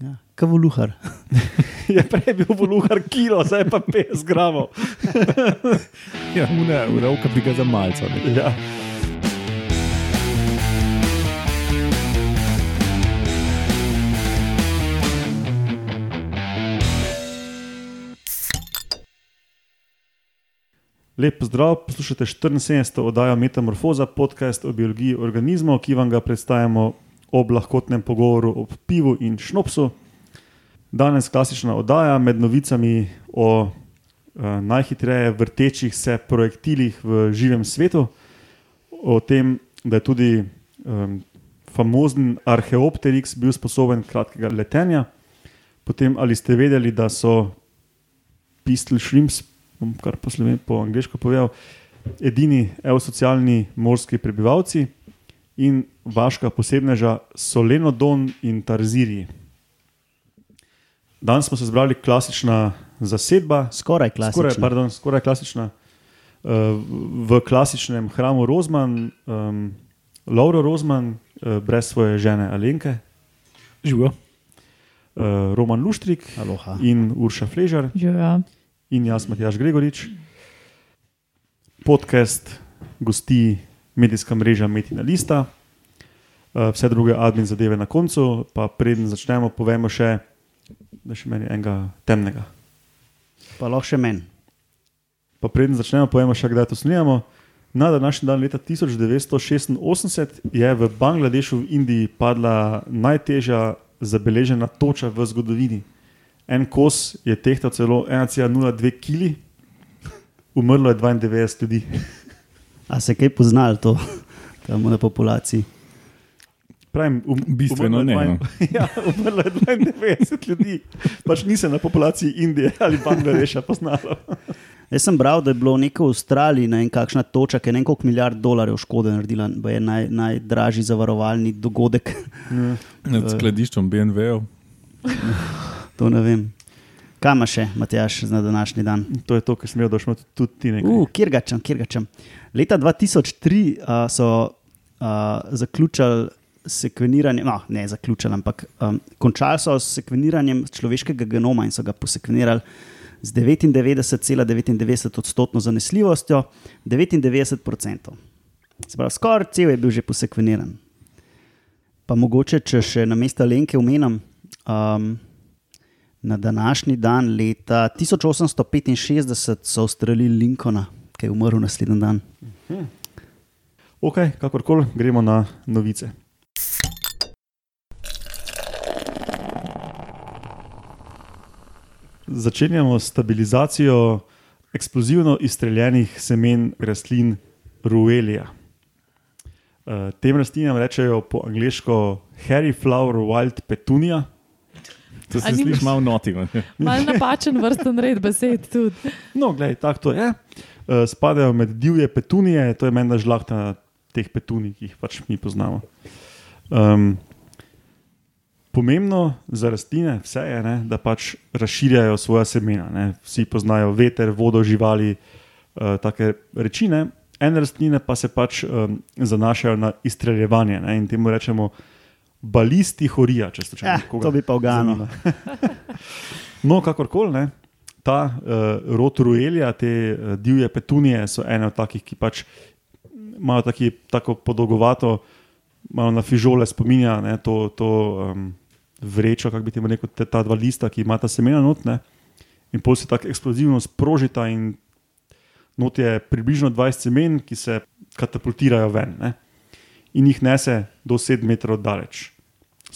Ja, Kavoluhar. Je prej bil voluhar kilo, zdaj pa 50 gramov. Ja, ura, ura, bi ga za malce. Ja. Lep pozdrav, poslušate 74. oddajo Metamorfoza, podcast o biologiji organizmov, ki vam ga predstavljamo ob lahkotnem pogovoru o pivu in šnopsu. Danes klasična oddaja med novicami o uh, najhitreje vrtečih se projektilih v živem svetu, o tem, da je tudi um, famozen Archeopteryx bil sposoben kratkega letenja. Potem ali ste vedeli, da so pistol shrimps, kar po, sloven, po angliško povedal, edini eosocialni morski prebivalci in vaška posebneža Solenodon in Tarziri. Danes smo se zbrali klasična zasedba, Skoraj klasična. skoraj, pardon, skoraj klasična, uh, v klasičnem hramu Rozman, um, Lauro Rozman, uh, brez svoje žene Alenke, Živijo. uh, Roman Luštrik Aloha. in Urša Fležar. Ja. in jaz, Matjaš Gregorič. Podcast gosti medijska mreža Metina Lista, Eh, vse druge admin zadeve na koncu, pa preden začnemo, povemo še, da še meni enega temnega. Pa lahko še meni. Pa preden začnemo, povemo še, kdaj to snimamo. Na današnji dan, leta 1986, je v Bangladešu v Indiji padla najtežja zabeležena toča v zgodovini. En kos je tehtal celo 1,02 kg, umrlo je 92 ljudi. A se kaj poznali to, tam na populaciji? Pravim, um, Bistveno ne, no. dvaj- Ja, umrlo je 92 ljudi, pač ni se na populaciji Indije ali Bangladeša poznalo. Jaz sem bral, da je bilo neko v Avstraliji ne vem, kakšna točka, ki je ne vem koliko milijard dolarjev škode naredila, da je naj, najdražji zavarovalni dogodek. Nad skladiščem BMW-ov. to ne vem. Kam imaš še, Matjaš, na današnji dan? To je to, kar sem smo tudi ti nekaj. Uh, Kirgačem, Kirgačem. Leta 2003 uh, so uh, zaključili sekveniranje, no, ne zaključili, ampak um, končali so s sekveniranjem človeškega genoma in so ga posekvenirali z 99,99 odstotno zanesljivostjo, 99 odstotkov. Skoraj cel je bil že posekveniran. Pa mogoče, če še na mesto Lenke umenim, um, na današnji dan, leta 1865, so ustrelili Lincolna, ki je umrl naslednji dan. Ok, kakorkoli, gremo na novice. Začenjamo s stabilizacijo eksplozivno izstreljenih semen rastlin Ruelija. Uh, tem rastlinam rečejo po angliško Harry Flower Wild Petunia. To se sliši malo notino. Mal napačen vrsten red besed tudi. No, gledaj, tako to je. Uh, spadajo med divje petunije, to je menda žlahta teh petunij, ki jih pač mi poznamo. Um, pomembno za rastline vse je, ne, da pač razširjajo svoja semena. Ne. Vsi poznajo veter, vodo, živali, uh, take reči. Ne. Ene rastline pa se pač um, zanašajo na izstreljevanje ne, in temu rečemo balisti horija, če ste če Ja, to bi pa ugano. No, kakorkoli, ne, ta uh, rod ruelja, te uh, divje petunije so ene od takih, ki pač imajo taki, tako podolgovato, malo na fižole spominja ne, to, to um, vrečo, kako bi temu rekel, te, ta dva lista, ki imata semena notne. In pol se tako eksplozivno sprožita, in not je približno 20 semen, ki se katapultirajo ven ne, in jih nese do 7 metrov daleč.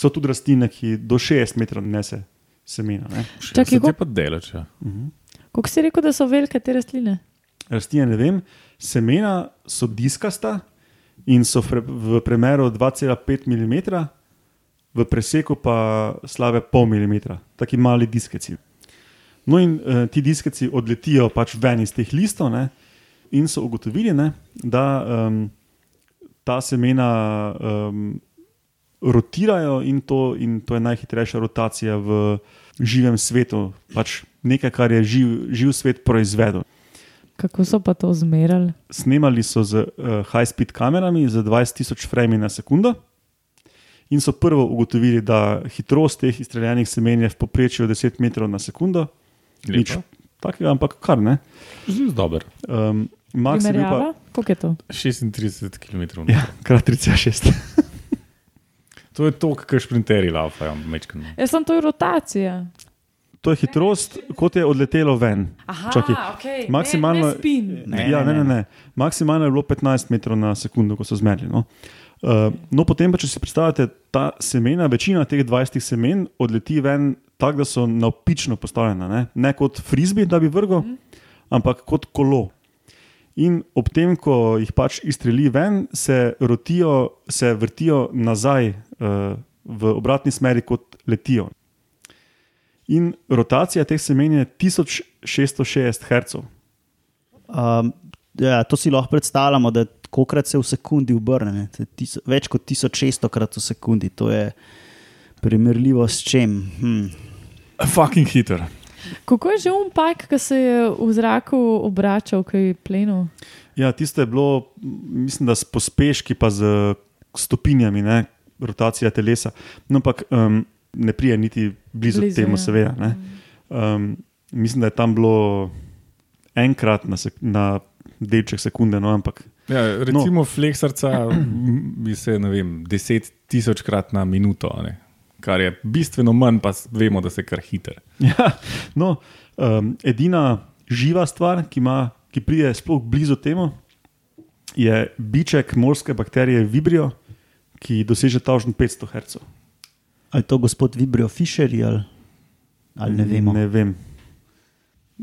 So tudi rastline, ki do 6 metrov nese semena. Ne. Čakaj, Čakaj, ko- pa delač. Ja. Kako si rekel, da so velike te rastline? Rastline ne vem, semena so diskasta in so pre, v premeru 2,5 mm, v preseku pa slabe pol mm, taki mali diskeci. No, in uh, ti diskeci odletijo pač ven iz teh listov ne, in so ugotovili, ne, da um, ta semena um, rotirajo in to, in to je najhitrejša rotacija v živem svetu, pač nekaj, kar je živ, živ svet proizvedel. Kako so pa to zmerali? Snemali so z uh, high-speed kamerami z 20 tisoč frame na sekundo In so prvo ugotovili, da hitrost teh izstreljenih semen je v povprečju 10 metrov na sekundo. Nič Lepo. takega, ampak kar ne. Zelo dober. Um, Max je bil pa Primerjava? Koliko je to? 36 km. ja, krat 3,6. To je to, kar šprinterji laufajo. Jaz sem to je rotacija. To je hitrost, kot je odletelo ven. Aha, Čakaj, okay. maksimalno- Ne, ne spin. Ne, ja, ne, ne, ne. Maksimalno je bilo 15 metrov na sekundo, ko so zmerili. No. Uh, no, potem pa, če si predstavljate ta semena, večina teh 20 semen odleti ven tako, da so navpično postavljena. Ne, ne kot frizbi, da bi vrgel, ampak kot kolo. In ob tem, ko jih pač izstreli ven, se, rotijo, se vrtijo nazaj uh, v obratni smeri, kot letijo. In rotacija teh semen je 1660 Hz. Um, ja, to si lahko predstavljamo, da kolikrat se v sekundi obrne. več kot 1600 krat v sekundi. To je primerljivo s čem. Hm. Fucking hiter. Kako je že um pajk, ki se je v zraku obračal, ki je plenil? Ja, tisto je bilo, mislim, da s pospeški, pa z stopinjami, ne, rotacija telesa. No, ampak um, ne prije niti blizu, Blizu, temu, ja. seveda. Ne. Um, mislim, da je tam bilo enkrat na, sek na delček sekunde, no, ampak Ja, recimo, no. fleksarca bi se, ne vem, deset tisočkrat na minuto, a ne? Kar je bistveno manj, pa vemo, da se kar hiter. Ja, no, um, edina živa stvar, ki, ima, ki pride sploh blizu temu, je biček morske bakterije Vibrio, ki doseže tažen 500 Hz. Ali je to gospod Vibrio Fisher ali, ali ne vemo. Ne vem.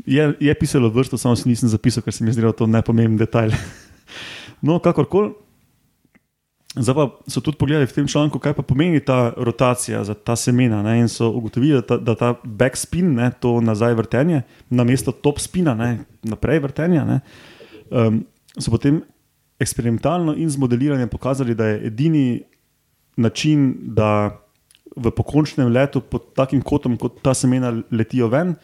Je, je pisalo vrsto, samo si nisem zapisal, ker se mi je zdelo to nepomemben detajl. No, kakorkoli. Zdaj pa so tudi pogledali v tem članku, kaj pa pomeni ta rotacija za ta semena. Ne, in so ugotovili, da ta, da ta backspin, ne, to nazaj vrtenje, na mesto top spina, ne, naprej vrtenja, ne, um, so potem eksperimentalno in z modeliranjem pokazali, da je edini način, da v pokončnem letu pod takim kotom, kot ta semena letijo ven,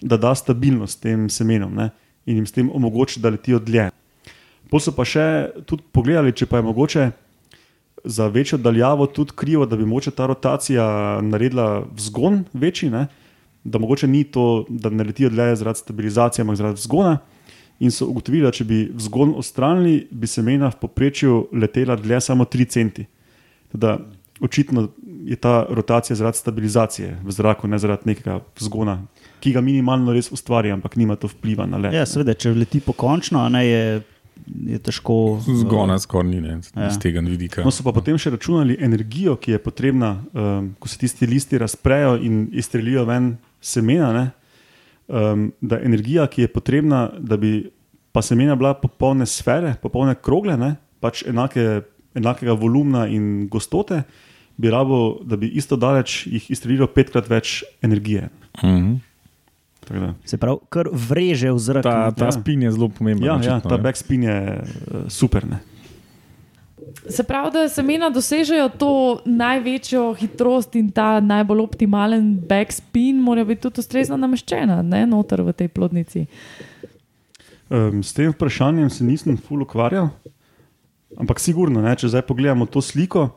da da stabilnost tem semenom ne, in jim s tem omogoči, da letijo dlje. Pol so pa še tudi pogledali, če pa je mogoče za večjo daljavo tudi krivo, da bi moče ta rotacija naredila vzgon večji, ne? da mogoče ni to, da ne letijo dlje zaradi stabilizacije, ampak zaradi vzgona. In so ugotovili, da če bi vzgon odstranili, bi semena v povprečju letela dlje samo 3 centi. Teda, očitno je ta rotacija zaradi stabilizacije v zraku, ne zaradi nekega vzgona, ki ga minimalno res ustvari, ampak nima to vpliva na let. Ja, seveda, če leti pokončno, a ne, je, je težko. Zgona skoraj ni, ne, Ja. iz tega vidika. No, so pa potem še računali energijo, ki je potrebna, um, ko se tisti listi razprejo in izstrelijo ven semena. Ne, um, da energija, ki je potrebna, da bi pa semena bila popolne sfere, popolne krogle, ne, pač enake, enakega volumna in gostote, bi rabo, da bi isto daleč jih izstrelilo petkrat več energije. Mhm. Se pravi, kar vreže v zrak. Ta, ta Ja. spin je zelo pomemben. Ja, ja, ta ne. backspin je uh, super. Ne. Se pravi, da semena dosežejo to največjo hitrost in ta najbolj optimalen backspin, mora biti tudi ustrezno nameščena, ne noter v tej plodnici. Um, s tem vprašanjem se nisem ful ukvarjal, ampak sigurno, ne, če zdaj pogledamo to sliko,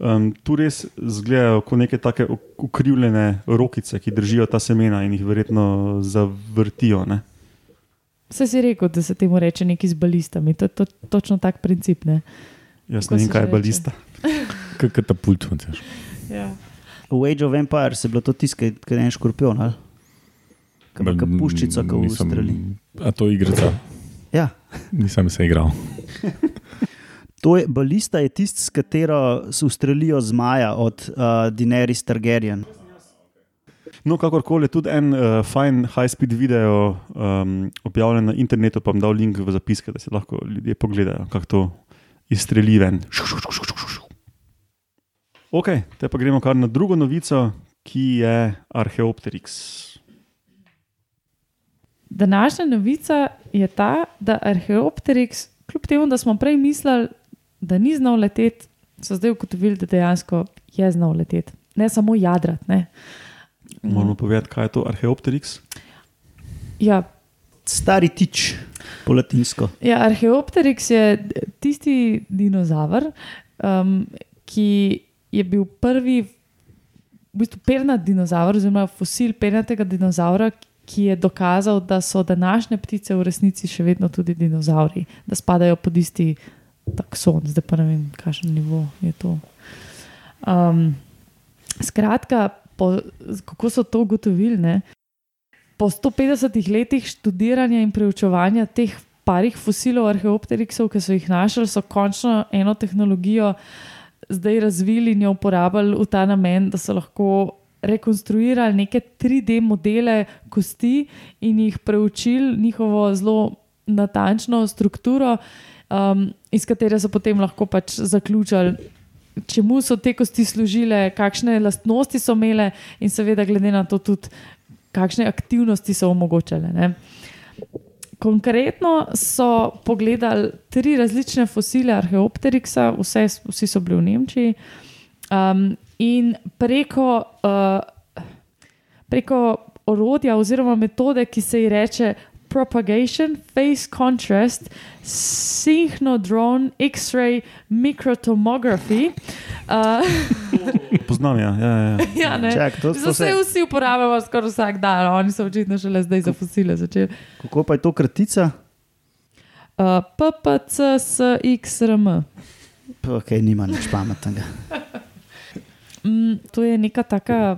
um, tu res izgledajo kot neke take uk- ukrivljene rokice, ki držijo ta semena in jih verjetno zavrtijo. Ne. Vse si rekel, da se temu reče neki z balistami. To je to, točno tak princip. Ne? Jaz Kako ne vem, kaj je reče? balista. Kot katapult. veš. Ja. V Age of Empires je bilo to tiskaj, kaj je en škorpion. ali? Ki ima kapuščico, ki Nisem- ustreli. A to je igrica. Ja. Nisem se igral. To je balista, je tisti, s katero se ustrelijo zmaja od uh, Daenerys Targaryen. No, kakorkoli tudi en uh, fajn high-speed video um, objavljen na internetu, pa bom dal link v zapiske, da si lahko ljudje pogledajo, kako to izstreli ven. Ok, te pa gremo kar na drugo novico, ki je Archeopteryx. Današnja novica je ta, da Archeopteryx, kljub temu, da smo prej mislili, da ni znal leteti, so zdaj ugotovili, da dejansko je znal leteti. Ne samo jadrati. ne. Moramo povedati, kaj je to Archeopteryx. Ja, Stari tič, po latinsko. Ja, Archeopteryx je tisti dinozaver, um, ki je bil prvi v bistvu pernat dinozaur, oziroma fosil pernatega dinozaura, ki je dokazal, da so današnje ptice v resnici še vedno tudi dinozauri, da spadajo pod isti takson, zdaj pa ne vem, kakšen nivo je to. Um, skratka, po, kako so to ugotovili? Ne? Po 150 letih študiranja in preučevanja teh parih fosilov arheopteriksov, ki so jih našli, so končno eno tehnologijo zdaj razvili in jo uporabljali v ta namen, da so lahko rekonstruirali neke 3D modele kosti in jih preučili njihovo zelo natančno strukturo, um, iz katere so potem lahko pač zaključili. Čemu so te kosti služile, kakšne lastnosti so imele, in seveda, glede na to, tudi kakšne aktivnosti so omogočale. Ne. Konkretno so pogledali tri različne fosile Arheopteriksa, vse, vsi so bili v Nemčiji, um, in preko, uh, preko orodja oziroma metode, ki se ji reče Propagation, Phase Contrast, Synchrodrone, X-ray, Microtomography. Uh, Poznam, ja. ja, ja. ja, ne. Čak, to, to Vse se, vsi uporabljajo skoraj vsak dan, oni so očitno šele zdaj za fosile začeli. kako pa je to kratica? Uh, PPCSXRM. Ok, nima nič pametnega. Mm, to je neka taka.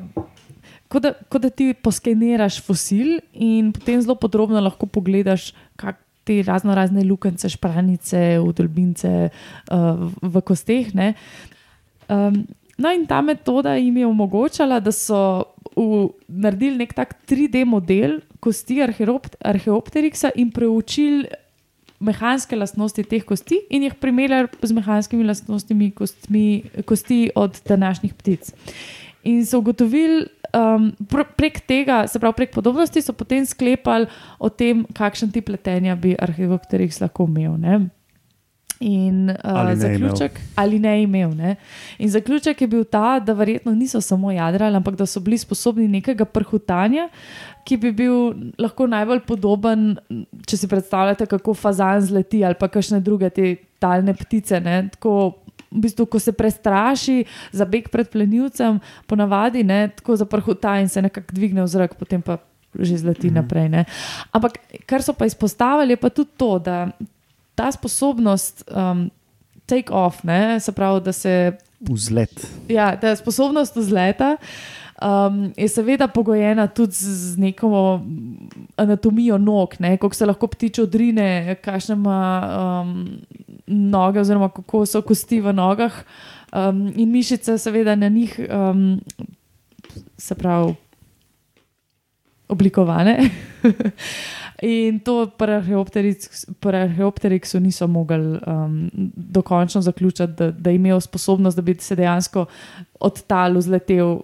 Kot da, ko da ti poskeniraš fosil in potem zelo podrobno lahko pogledaš, kako te razno razne luknjice, špranice, udolbince uh, v kosteh. ne. Um, no, in ta metoda jim je omogočala, da so v, naredili nek tak 3D model kosti arheopt, Arheopteriksa in preučili mehanske lastnosti teh kosti in jih primerjali z mehanskimi lastnostmi kostmi, kosti od današnjih ptic. In so ugotovili, um, pr prek tega, se pravi, prek podobnosti, so potem sklepali o tem, kakšen tip letenja bi Arheopteriks lahko imel. Ne? In uh, Ali ne imel. zaključek, ali ne imel. Ne? In zaključek je bil ta, da verjetno niso samo jadrali, ampak da so bili sposobni nekega prhutanja, ki bi bil lahko najbolj podoben, če si predstavljate, kako fazan zleti ali pa kakšne druge te talne ptice. Ne? Tako, v bistvu, ko se prestraši za beg pred plenilcem, ponavadi ne, tako zaprhuta in se nekako dvigne v zrak, potem pa že zleti Mhm. naprej. Ne? Ampak kar so pa izpostavili, je pa tudi to, da ta sposobnost um, take off, ne, se pravi, da se Vzlet. ja, je sposobnost vzleta. Um, je seveda pogojena tudi z z neko anatomijo nog, ne, kako se lahko ptič odrine, kakšne ima um, noge, oziroma kako so kosti v nogah um, in mišice, seveda na njih, um, se pravi, oblikovane. In to pri Arheopteriks- pri Arheopteriksu niso mogli um, dokončno zaključiti, da, da je imel sposobnost, da bi se dejansko od tal vzletel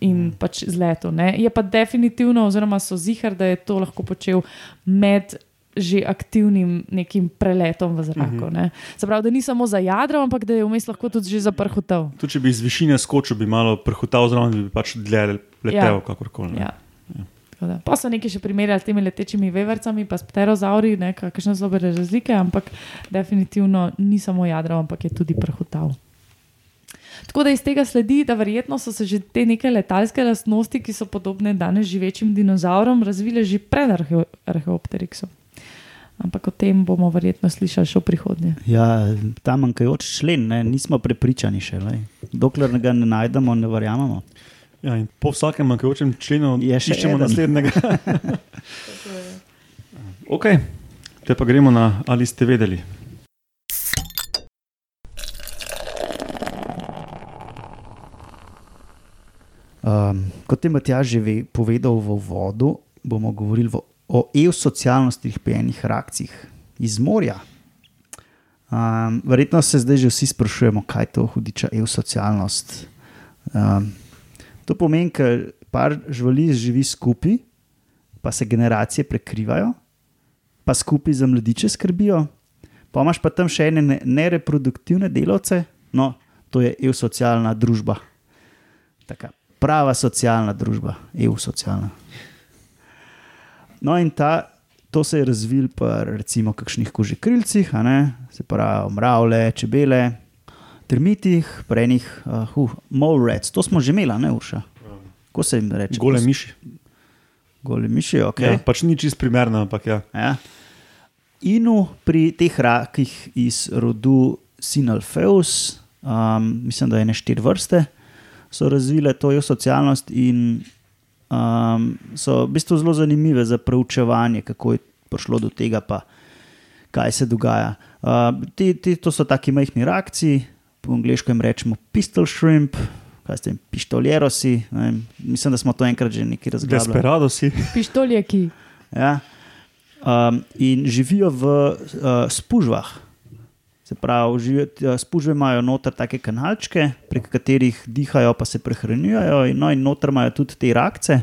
in pač zletel. Ne. Je pa definitivno, oziroma so zihar, da je to lahko počel med že aktivnim nekim preletom v zraku. Ne. Se pravi, da ni samo za jadro, ampak da je vmes lahko tudi že zaprhotel. Tudi če bi iz višine skočil, bi malo prhutal zraven, bi pač dlje letel, Ja. ja. kakorkoli. ne. Ja. Da. Pa so nekaj še primerjali s temi letečimi vevercami, pa s pterozauri, kakšne so bile razlike, ampak definitivno ni samo jadro, ampak je tudi prhutal. Tako da iz tega sledi, da verjetno so se že te neke letalske lastnosti, ki so podobne danes živečim dinozaurom, razvile že pred arheo Arheopteriksom. Ampak o tem bomo verjetno slišali še v prihodnje. Ja, ta manjkajoč člen, ne, nismo prepričani še. Lej. Dokler ga ne najdemo, ne verjamemo. Ja, in po vsakem manjkajočem členu Je še iščemo eden. naslednjega. ok, te pa gremo na ali ste vedeli. Um, kot je Matjaž že ve, povedal v vodu, bomo govorili v, o eusocialnostih pejenih reakcijah iz morja. Um, verjetno se zdaj že vsi sprašujemo, kaj je to hudiča eusocialnost. Um, to pomeni, da par živali živi skupaj, pa se generacije prekrivajo, pa skupaj za mladiče skrbijo, pa imaš pa tam še ene ne- nereproduktivne delavce, no, to je eusocialna družba. Taka prava socialna družba, EU-socialna. No, in ta, to se je razvil pa recimo kakšnih ne, se pravi mravlje, čebele. termitih, prenih, uh, uh, mole rats, to smo že imeli, ne Urša. Ko se jim reče? Gole miši. Gole miši, ok. Ja, pač ni čist primerno, ampak ja. Ja. Inu pri teh rakih iz rodu Sinalfeus, um, mislim, da je ne štiri vrste, so razvile to socialnost in um, so v bistvu zelo zanimive za preučevanje, kako je prišlo do tega, pa kaj se dogaja. Uh, ti, ti, to so taki majhni rakci, po angliško jim rečemo pistol shrimp. Kaj ste, pištoljerosi, ne vem, mislim, da smo to enkrat že nekaj razglasili. Desperado si. Pištoljeki. Ja. Um, in živijo v uh, spužvah. Se pravi, uh, spužve imajo noter take kanalčke, prek katerih dihajo, pa se prehranjujejo. No, in noter imajo tudi te rakce,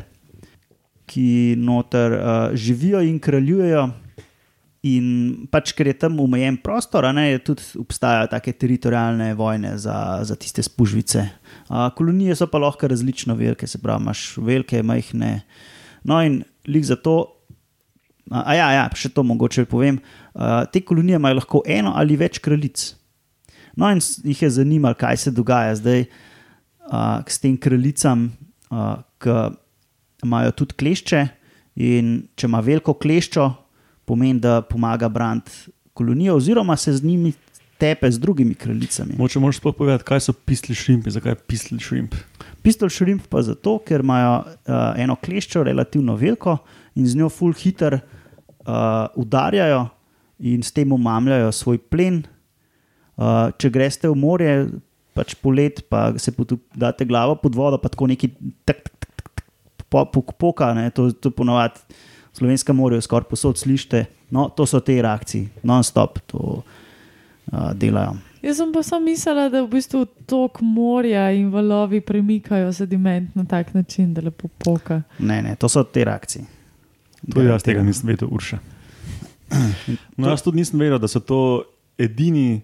ki noter uh, živijo in kraljujejo. In pač, ker je tam omejen prostor, a ne, tudi obstajajo take teritorijalne vojne za, za tiste spužvice. Uh, kolonije so pa lahko različno velike, se pravi, imaš velike, majhne. No, in lik za to. A, ja, ja, še to mogoče povem. Uh, te kolonije imajo lahko eno ali več kraljic. No, in jih je zanimalo, kaj se dogaja zdaj uh, s tem kraljicam, uh, ki imajo tudi klešče. In če ima veliko kleščo, pomeni, da pomaga braniti kolonijo, oziroma se z njimi tepe z drugimi kraljicami. Moče moraš sploh povedati, kaj so pisli šrimpi, zakaj je pisli šrimp. Pistol šrimp pa zato, ker imajo uh, eno kleščo, relativno veliko in z njo full hiter uh, udarjajo in s tem umamljajo svoj plen. Uh, če greste v morje, pač polet, pa se potup, date glavo pod vodo, pa tako neki tak, tak, tak, tak, tak, po- pok- poka, ne, to, to ponovadi v slovenskem morju skoraj posod slišite. No, to so te reakcije, non-stop to uh, delajo. Jaz sem pa samo mislila, da v bistvu tok morja in valovi premikajo sediment na tak način, da lepo poka. Ne, ne, to so te reakcije. Tudi jaz tega nisem vedel, Urša. No, jaz tudi nisem vedel, da so to edini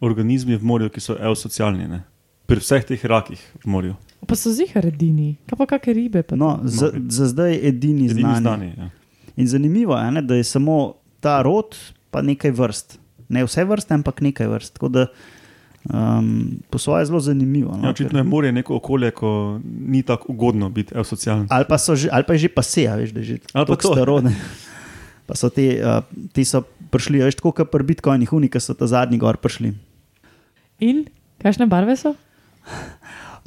organizmi v morju, ki so eusocialni. Ne? Pri vseh teh rakih v morju. Pa so zihar edini, kaj pa kakšne ribe. Pa No, za, za zdaj edini, Edini znani. znani. Ja. In zanimivo je, ne, da je samo ta rod, pa nekaj vrst. Ne vse vrste, ampak nekaj vrst. Tako da um, po svoje zelo zanimivo. No, Ja, očitno je morje neko okolje, ko ni tako ugodno biti eusocialen. ali, pa že, ali pa je že paseja, veš, da je že tako to. staro. ne. Pa so te, uh, ti so prišli, veš, tako kot pri Bitcoinih, unika so ta zadnji gor prišli. In kakšne barve so?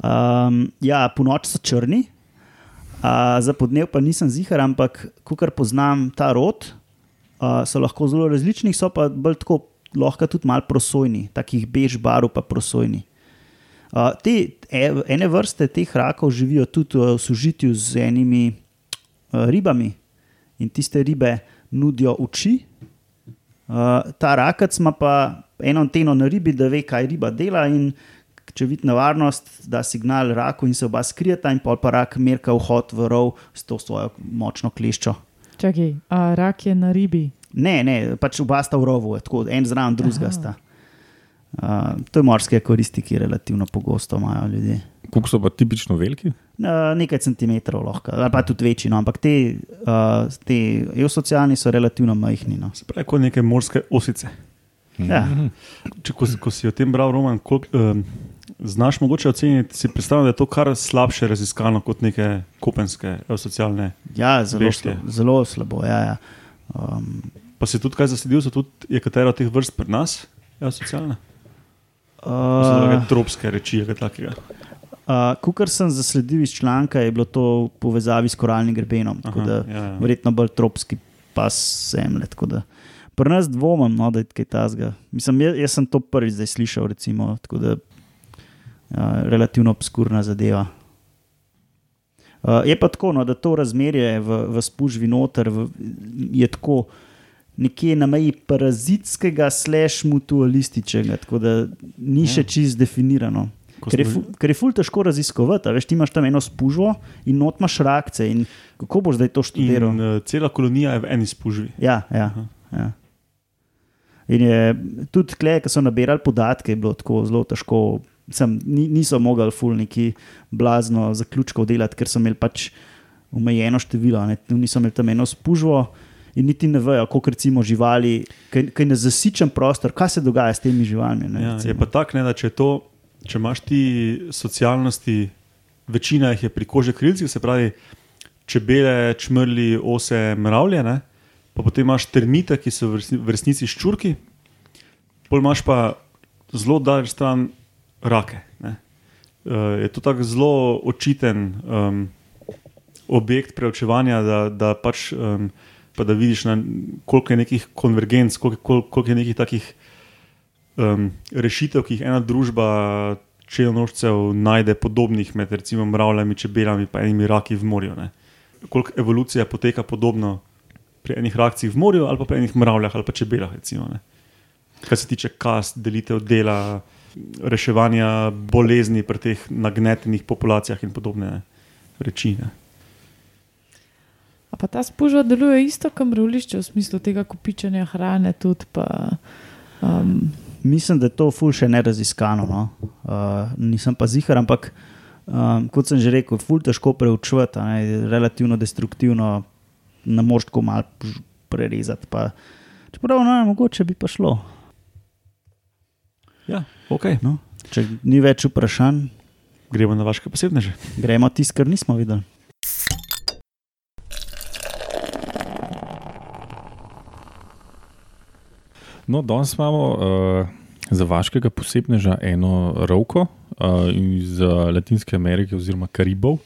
Um, ja, po noč so črni, uh, za podnev pa nisem zihar, ampak kar poznam ta rod, uh, so lahko zelo različni, so pa bolj tako, lahko tudi malo prosojni, takih bež barv pa prosojni. Uh, te e- ene vrste teh rakov živijo tudi uh, v sožitju z enimi uh, ribami in tiste ribe nudijo oči. Uh, ta rakac ima pa eno anteno na ribi, da ve, kaj riba dela. In če vidi nevarnost, da signal raku in se oba skrijeta, in pol pa rak merka vhod v rov s to svojo močno kleščo. Čakaj, a rak je na ribi. Ne, ne, pač oba sta v rovu, tako en zraven drugega sta. Uh, to je morske koristi, ki relativno pogosto imajo ljudje. Kako so pa tipično veliki? Uh, nekaj centimetrov lahko, ali pa tudi večji, no, ampak te, uh, te eusocialni so relativno majhni. No. Se pravi, kot neke morske osice. Ja. Če, ko, si- ko si o tem bral, Roman, kolik, um, znaš mogoče oceniti, si predstavljam, da je to kar slabše raziskano kot neke kopenske eusocialne. Ja, zelo, slabo, zelo slabo. Ja, ja. Um, Pa si tudi kaj zasledil, so tudi je katera od teh vrst pri nas eusocialna? uh, Uh, tropske reči, kaj takega. uh, Kukor sem zasledil iz članka, je bilo to v povezavi s koralnim grebenom. tako Aha, da ja, ja. Verjetno bolj tropski pas tako da Pri nas dvomim, no, da je kaj tasga. Mislim, jaz, jaz sem to prvič zdaj slišal, recimo, tako da ja, relativno obskurna zadeva. Uh, je pa tako, no, da to razmerje v, v spužvi noter v, je tako nekje na meji parazitskega, slash mutualističnega, tako da ni še Ja. čist definirano. Ko Ker je, smo- fu- ker je ful težko raziskovati, veš, ti imaš tam eno spužvo in not imaš rakce. Kako boš zdaj to študiral? In uh, cela kolonija je v eni spužvi. Ja, ja, ja. In je tudi tle, ki so nabirali podatke, je bilo tako zelo težko. Sem, ni, niso mogli ful neki blazno zaključkov delati, ker so imeli pač omejeno število. Ne, niso imeli tam eno spužvo in niti ne vejo, kako recimo živali, kaj, kaj ne zasičen prostor, kaj se dogaja s temi živalmi. Ne, Ja, je recimo. pa tako, da če je to če imaš ti socialnosti, večina jih je pri kože krilcih, se pravi čebele, čmrli, ose, mravlje, ne? pa potem imaš termite, ki so v resni- v resnici ščurki, pol imaš pa zelo daleč stran rake. Ne? Uh, je to tako zelo očiten um, objekt preučevanja, da, da pač. Um, Pa da vidiš, na, koliko je nekih konvergenc, koliko, koliko, koliko je nekih takih um, rešitev, ki jih ena družba čelonožcev najde podobnih med recimo mravljami, čebelami in enimi raki v morju. Ne. Koliko evolucija poteka podobno pri enih rakcih v morju, ali pa pri enih mravljah ali pa čebelah. Recimo, ne. Kar se tiče kast, delitev dela, reševanja bolezni pri teh nagnetenih populacijah in podobne ne, reči. Ne. A pa ta spužva deluje isto, kot mravljišče, v smislu tega kopičenja hrane. Tudi, pa, um, Mislim, da je to ful še neraziskano. No? Uh, nisem pa zihar, ampak um, kot sem že rekel, ful težko preučevati, a ne, relativno destruktivno, ne moreš tako malo prerezati. Pa, čeprav no, mogoče bi pa šlo. Ja, okay. No? Če ni več vprašanj, Gremo na vaše posebneže. gremo tisto, kar nismo videli. No, danes imamo uh, za vaškega posebneža eno rovko uh, iz uh, Latinske Amerike oziroma Karibov.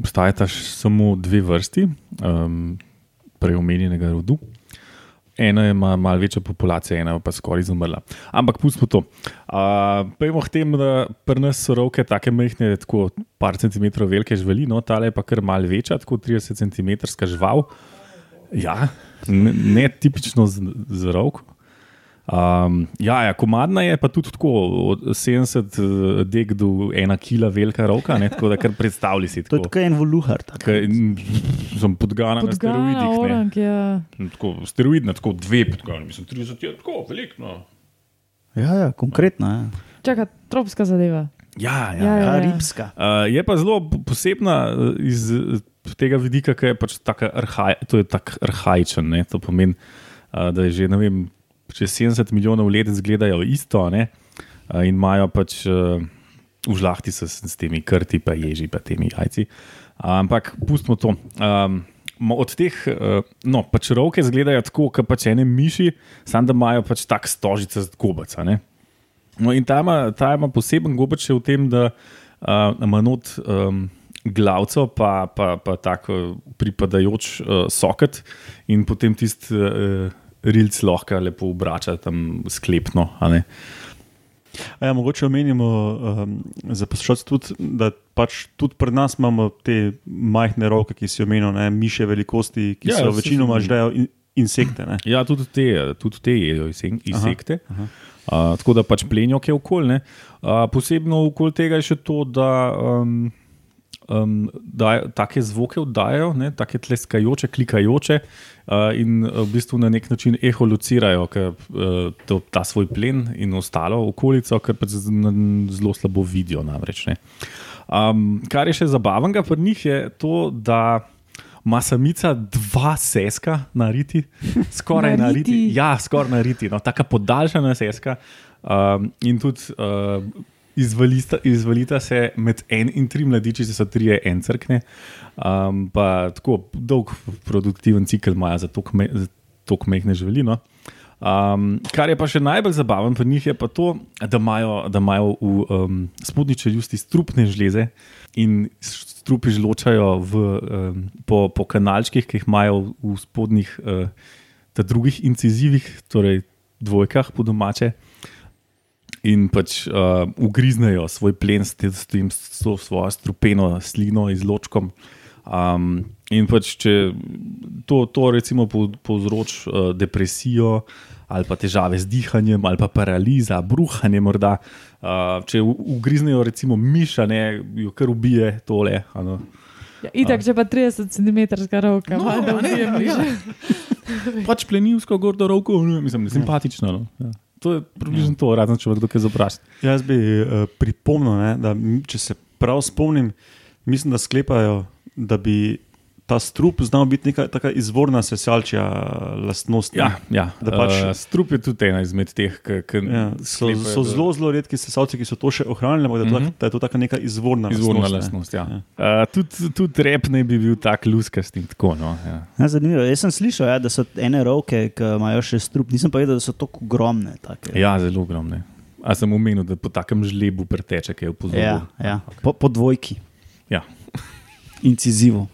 Obstajata samo dve vrsti um, preomenjenega rodu. Ena ima malo večjo populacijo, ena pa skoraj izumrla. Ampak pustimo to. Uh, Pejmo k temu, da pri nas so rovke tako majhne, tako par centimetrov velike živali, no, tale je pa kar mal večja, tako 30 cm žival. Ja, ne, ne tipično z, z rovko. Um, ja, ja, komadna je pa tudi tako od 70 eh, dek do 1 kg velika roka, ne, tako da kar predstavljaj si. To je Tako, tako en voluhar. tak. Kaj, m, sem podgana na Podgana, steroidih. ne. orang, ja. Tako, steroidna, tako dve podgana, mislim, 30 je tako veliko. No. Ja, ja, konkretno. Ja. Čaka, tropska zadeva. Ja, ja, Ja, ja. ja. Karibska. Uh, je pa zelo posebna eh, iz tega vidika, ker je pač tako arhaj, to je tak arhajičen. Ne? To pomeni, uh, da je že ne vem, čez 70 milijonov let izgledajo isto ne? uh, in imajo pač uh, v žlahti s, s temi krti, pa ježi, pa temi jajci. Uh, ampak pustimo to. Um, Od teh, eh, no, pač roke izgledajo tako, kot pač ene miši, samo da imajo pač tak stožice z gobaca. ne. No, in ta ima, ta ima poseben gobač še v tem, da uh, ima not um, glavco, pa, pa, pa tako pripadajoč uh, soket, in potem tisti uh, rilc lahko lepo obrača tam sklepno. a Ja, mogoče omenimo um, za poslušalce tudi, da pač tudi pri nas imamo te majhne roke, ki si omenil, ne, miše velikosti, ki Ja, so večinoma žrejo in, insekte. Ne. Ja, tudi te, tudi te jedo inse- insekte. aha. Uh, tako da pač plenijo kje okolje. Uh, posebno okoli tega je še to, da um, um, dajo, take zvoke oddajajo, ne, take tleskajoče, klikajoče uh, in v bistvu na nek način eholocirajo ke, uh, to, ta svoj plen in ostalo okolico, ker pač zelo slabo vidijo. Namreč, ne. um, kar je še zabavnega pri njih, je to, da. Ma samica dva seska na riti, skoraj na Na riti. riti. Ja, skoraj na riti, no, tako podaljšana seska. Um, in tudi uh, izvalita, izvalita se med en in tri mladiči, če so tri encrkne. Um, pa tako dolg produktiven cikl imajo za tako mehne živali. No. Um, kar je pa še najbolj zabavno pri njih, je pa to, da imajo, da imajo v um, spodnji čeljusti strupne žleze in strupi žločajo v, um, po, po kanalčkih, ki jih imajo v spodnjih uh, drugih incizivih, torej dvojkah po domače. In pač uh, ugriznejo svoj plen s tem, s tem s to svojo strupeno slino, izločkom. Um, in pač, če to, to recimo po- povzroči uh, depresijo ali pa težave z dihanjem, ali pa paraliza, bruhanje, morda. Uh, če ugriznejo recimo miša, ne, jo kar ubije tole. a no. Ja, itak, če pa 30 cm roka, No, no, da ubijem ja. miša. Pač plenilsko, gordo roko, mislim, ne, simpatično. No. Ja. To je približno to, razen če kdo kaj zapraša. Jaz bi uh, pripomnil, ne, da če se prav spomnim, mislim, da sklepajo, da bi ta strup znal biti neka taka izvorna sesalčja lastnost. Ja, ja. Pač- uh, strup je tudi ena izmed teh, ki Ja, so, so zelo, zelo redki sesalci, ki so to še ohranili, ampak da, je to tak- da je to taka neka izvorna, Mhm. izvorna lastnost. lastnost. Ja. Uh, tudi tud rep ne bi bil tak luskast in tako. No, ja. Ja, zanimivo. Jaz sem slišal, ja, da so ene roke, ki imajo še strup, nisem pa vedel, da so tako ogromne. Take. ja, zelo ogromne. A sem omenil, da po takem žlebu preteče, ki je v pozoru. Ja, ja. Po, po dvojki, Ja. incizivu.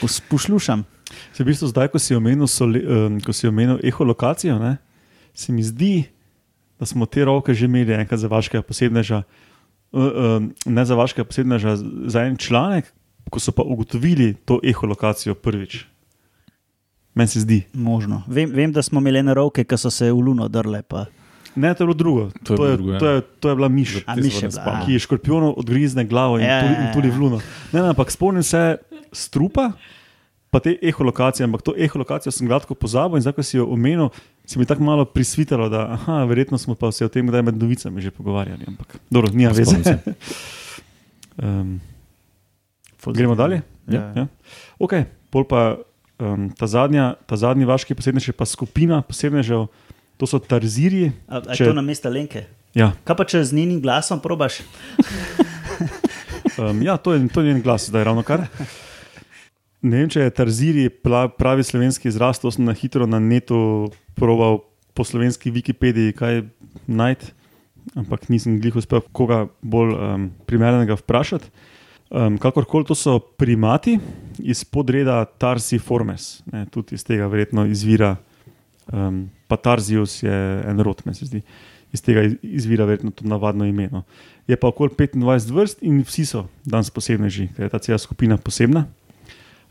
Pos, poslušam. Se v bistvu zdaj, ko si omenil, soli, um, ko si omenil eholokacijo, ne, se mi zdi, da smo te roke že imeli enkrat za vašega posebneža, uh, um, ne za vašega posebneža, za en članek, ko so pa ugotovili to eholokacijo prvič. Meni se zdi. Možno. Vem, vem, da smo imeli ene roke, ki so se v luno drle. Pa. Ne, to je bilo drugo. To je to, je, drugo, ja. to, je, to je bila miš. A Te mi se še ne bila. ki je škorpionov odgrizne glavo in, Ja, tudi, ja, in tudi ja. v luno. Ne, ne, ampak spomnim se strupa, pa te eholokacije, ampak to eholokacijo sem gladko pozabil in zdaj, ko si jo omenil, se mi tako malo prisvitalo, da aha, verjetno smo pa se o tem kdaj med novicami že pogovarjali. Ampak dobro, nima veze. Um, gremo dalje? Ja. Ja. Ok, pol pa um, ta, zadnja, ta zadnji vaški posebnež je pa skupina posebnežev, to so tarzirji. A, a Če- je to na mesto Lenke? Ja, Kaj pa če z njenim glasom probaš? Um, ja, to je, to je njen glas, zdaj ravno kar. Ne vem, če je Tarziri pravi slovenski izraz, to sem na hitro na netu proval po slovenski Wikipediji kaj najti, ampak nisem glih uspel koga bolj um, primernega vprašati. Um, kakorkoli to so primati iz podreda Tarsiformes, ne, tudi iz tega verjetno izvira, um, pa Tarzius je en rod, meni se zdi. Iz tega iz- izvira verjetno to navadno ime. No. Je pa okoli 25 vrst in vsi so danes posebneži, ker je ta cela skupina posebna.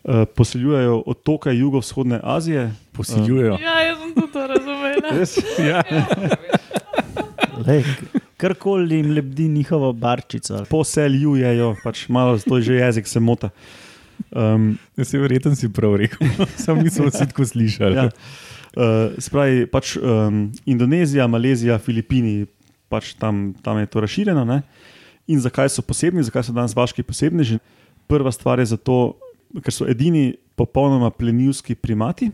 Uh, poseljujejo otoke jugovzhodne Azije. Posiljujejo. Ja, jaz sem tudi to razumela. Res? Ja. Lej, karkoli jim lebdi njihovo barčico. ali- Poseljujejo, pač malo to je že jezik, se mota. Um, Ja, se verjetno si prav rekel, samo nismo vsi tako slišali. ja. Uh, spravi, pač, um, Indonezija, Malezija, Filipini, pač tam, tam je to razširjeno. Ne? In zakaj so posebni, zakaj so danes vaški posebneži? Prva stvar je zato, ker so edini popolnoma plenilski primati.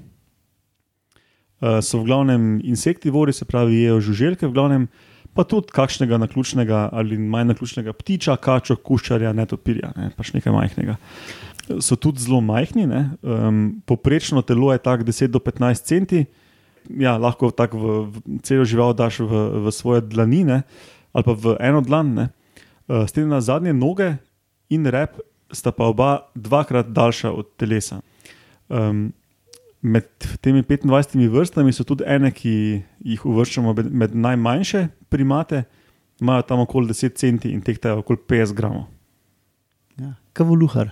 Uh, so v glavnem insektivori, se pravi, jejo žuželke, v glavnem, pa tudi kakšnega naključnega ali manj naključnega ptiča, kačo, kuščarja, netopirja, ne, pač nekaj majhnega. So tudi zelo majhni, ne, um, poprečno telo je tako 10 do 15 centi, ja, lahko tako v, v celo žival daš v, v svoje dlanine ali pa v eno dlan. Ne. Uh, s tem na zadnje noge in rep sta pa oba dvakrat daljša od telesa. Um, med temi 25 vrstami so tudi ene, ki jih uvrščamo med najmanjše primate, imajo tam okoli 10 centi in tehtajo okoli 50 gramov. Ja, Kavoluhar.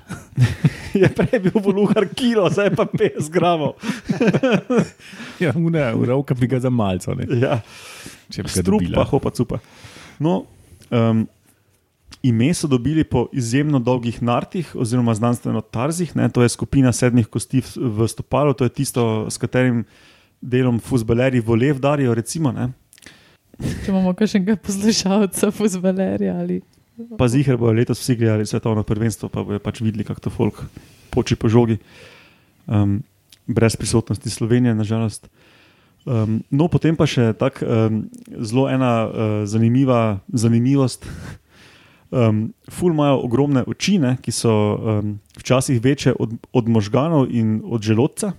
Je prej bil voluhar kilo, zdaj pa 50 gramov. Ja, une, uravka bi ga za malce. Ja. Če bi ga Strup dobila. pa hopa cupa. No, um, ime so dobili po izjemno dolgih nartih, oziroma znanstveno tarzih. Ne? To je skupina sedmih kosti v- stopalu, to je tisto, s katerim delom fuzbaleri volev darijo. Recimo, ne? Če imamo kakšnega poslušalca, fuzbalerja ali. Pa zihar bojo letos vsi gledali svetovno prvenstvo, pa bojo pač videli, kako to folk poči po žogi. Um, brez prisotnosti Slovenije, nažalost. Um, no, potem pa še tako um, zelo ena uh, zanimiva zanimivost. Um, ful imajo ogromne oči, ne, ki so um, včasih večje od, od možganov in od želodca.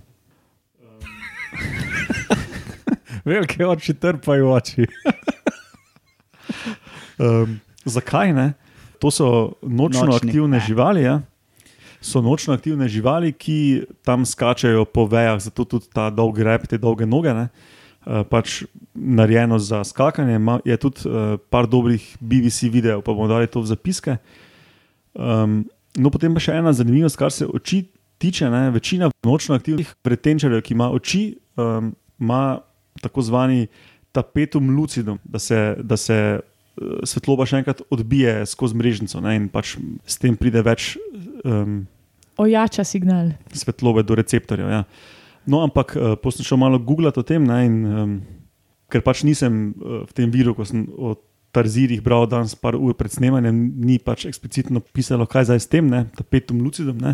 Velike oči trpajo oči. Um, zakaj ne? To so nočno Nočni, aktivne ne. živali. Ja? So nočno aktivne živali, ki tam skačejo po vejah, zato tudi ta dolgi rep, te dolge noge. Ne? Uh, pač narejeno za skakanje. Je tudi uh, par dobrih BBC videov, pa bomo dali to v zapiske. Um, no, potem pa še ena zanimivost, kar se oči tiče. Ne? Večina nočno aktivnih pretenčarjev, ki ima oči, um, ima tako zvani tapetum lucidum, da se, da se eh, svetloba še enkrat odbije skozi mrežnico ne, in pač s tem pride več um, Ojača signal. svetlobe do receptorjev. Ja. No, ampak uh, posem šel malo googlati o tem, ne, in, um, ker pač nisem uh, v tem viru, ko sem o tarzirih bral danes par ur pred snemanjem, ni pač eksplicitno pisalo, kaj zdaj s tem, ne, tapetum lucidum. Ne.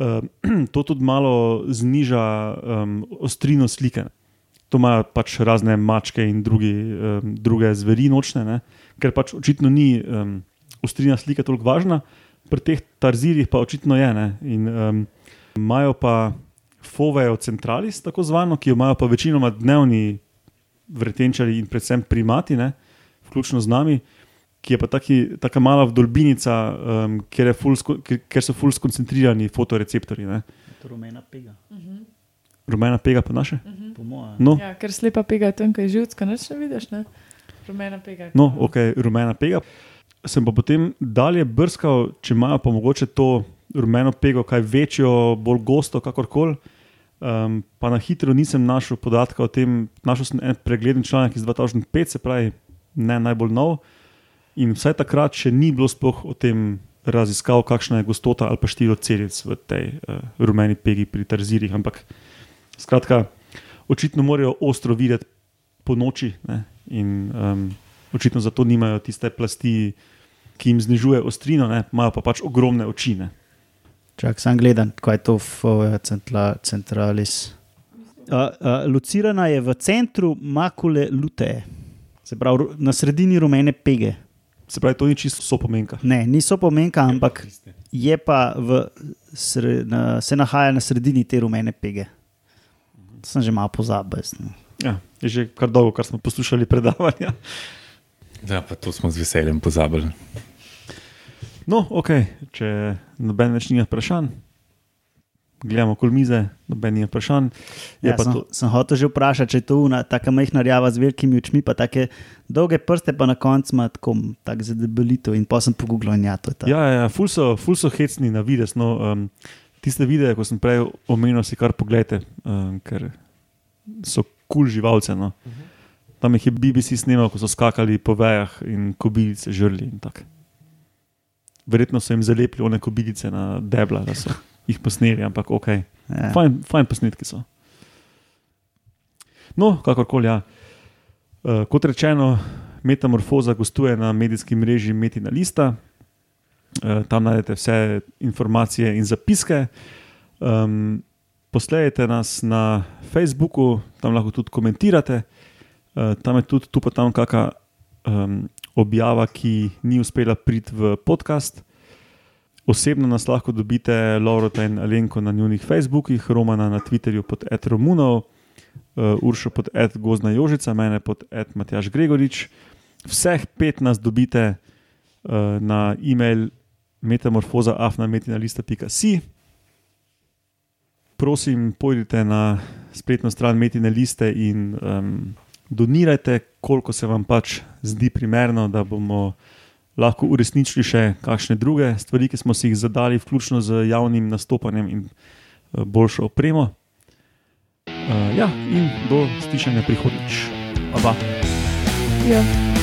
uh, to tudi malo zniža um, ostrino slike. To imajo pač razne mačke in drugi, um, druge zveri nočne, ne? Ker pač očitno ni um, ostrina slike toliko važna, pri teh tarzirjih pa očitno je. Ne? In um, imajo pa fovejo centralis, tako zvano, ki jo imajo pa večinoma dnevni vretenčari in predvsem primati, ne? vključno z nami. Ki je pa tako mala vdolbinica, um, ker, ful, ker, ker so fully skoncentrirani fotoreceptori. Ne? Rumena pega. Rumena pega pa naše? Po mojem. No, Ja, ker slepa pega tanka in živčka, neč ne vidiš, ne? Rumena pega. no ok, rumena pega. Sem pa potem dalje brskal, če imajo pa mogoče to rumeno pego, kaj večjo, bolj gosto, kakorkoli. Um, pa na hitro nisem našel podatka o tem. Našel sem en pregleden članek iz 2005, se pravi, ne najbolj nov. In vsaj takrat še ni bilo sploh o tem raziskav, kakšna je gostota ali pa število celic v tej uh, rumeni pegi pri tarzirjih. Ampak skratka, očitno morajo ostro videti po noči ne? in um, očitno zato nimajo tiste plasti, ki jim znižuje ostrino, ne? imajo pa pač ogromne oči. Ne? Čak, sam gledam, kaj je to centla, centralis. Uh, uh, locirana je v centru makule lute, se pravi na sredini rumene pege. Se pravi, to ni čisto sopomenka. Ne, niso pomenka, ampak je pa v, sre, na, se nahaja na sredini te rumene pege. To sem že malo pozabil. jaz, no. Ja, je že kar dolgo, kar smo poslušali predavanja. Ja, pa to smo z veseljem pozabili. No, ok, če noben več nima vprašanj, gledamo kol mize, noben nima vprašanj. Je Ja, pa sem, to, sem hotel že vprašati, če je to una, tako majhna rjava z velikimi očmi, pa tako dolge prste, pa na koncu ima tako tak zadebelitev. In pa sem pogooglil in ja, to je ta. ja, ja, ful so, ful so hecni na vides. No, um, tiste videe, ko sem prej omenil, si kar pogledajte, um, ker so kul cool živalce. No. Tam jih je BBC snimal, ko so skakali po vejah in kobilice žrli in tako. Verjetno so jim zalepili one kobilice na debla, da so jih posneli, ampak ok. Ja. Fajn, fajn posnetki so. No, kakorkoli. Ja. Uh, kot rečeno, Metamorfoza gostuje na medijski mreži Metina Lista. Uh, tam najdete vse informacije in zapiske. Um, Poslejte nas na Facebooku, tam lahko tudi komentirate. Uh, tam je tudi tu pa tam kakšna um, objava, ki ni uspela priti v podcast. Osebno nas lahko dobite, Laurota in Alenko na njihovih Facebookih, Romana na Twitterju pod Ed Romunov, uh, Uršo pod Ed Gozna Jožica, mene pod Ed Matjaš Gregorič. Vseh pet nas dobite uh, na e-mail metamorfoza.afnametina.si. Prosim, pojdite na spletno stran Metine liste in um, donirajte, koliko se vam pač zdi primerno, da bomo lahko uresničili še kakšne druge stvari, ki smo si jih zadali, vključno z javnim nastopanjem in uh, boljšo opremo. Uh, ja, in do slišanja prihodnjič. Oba. Ja.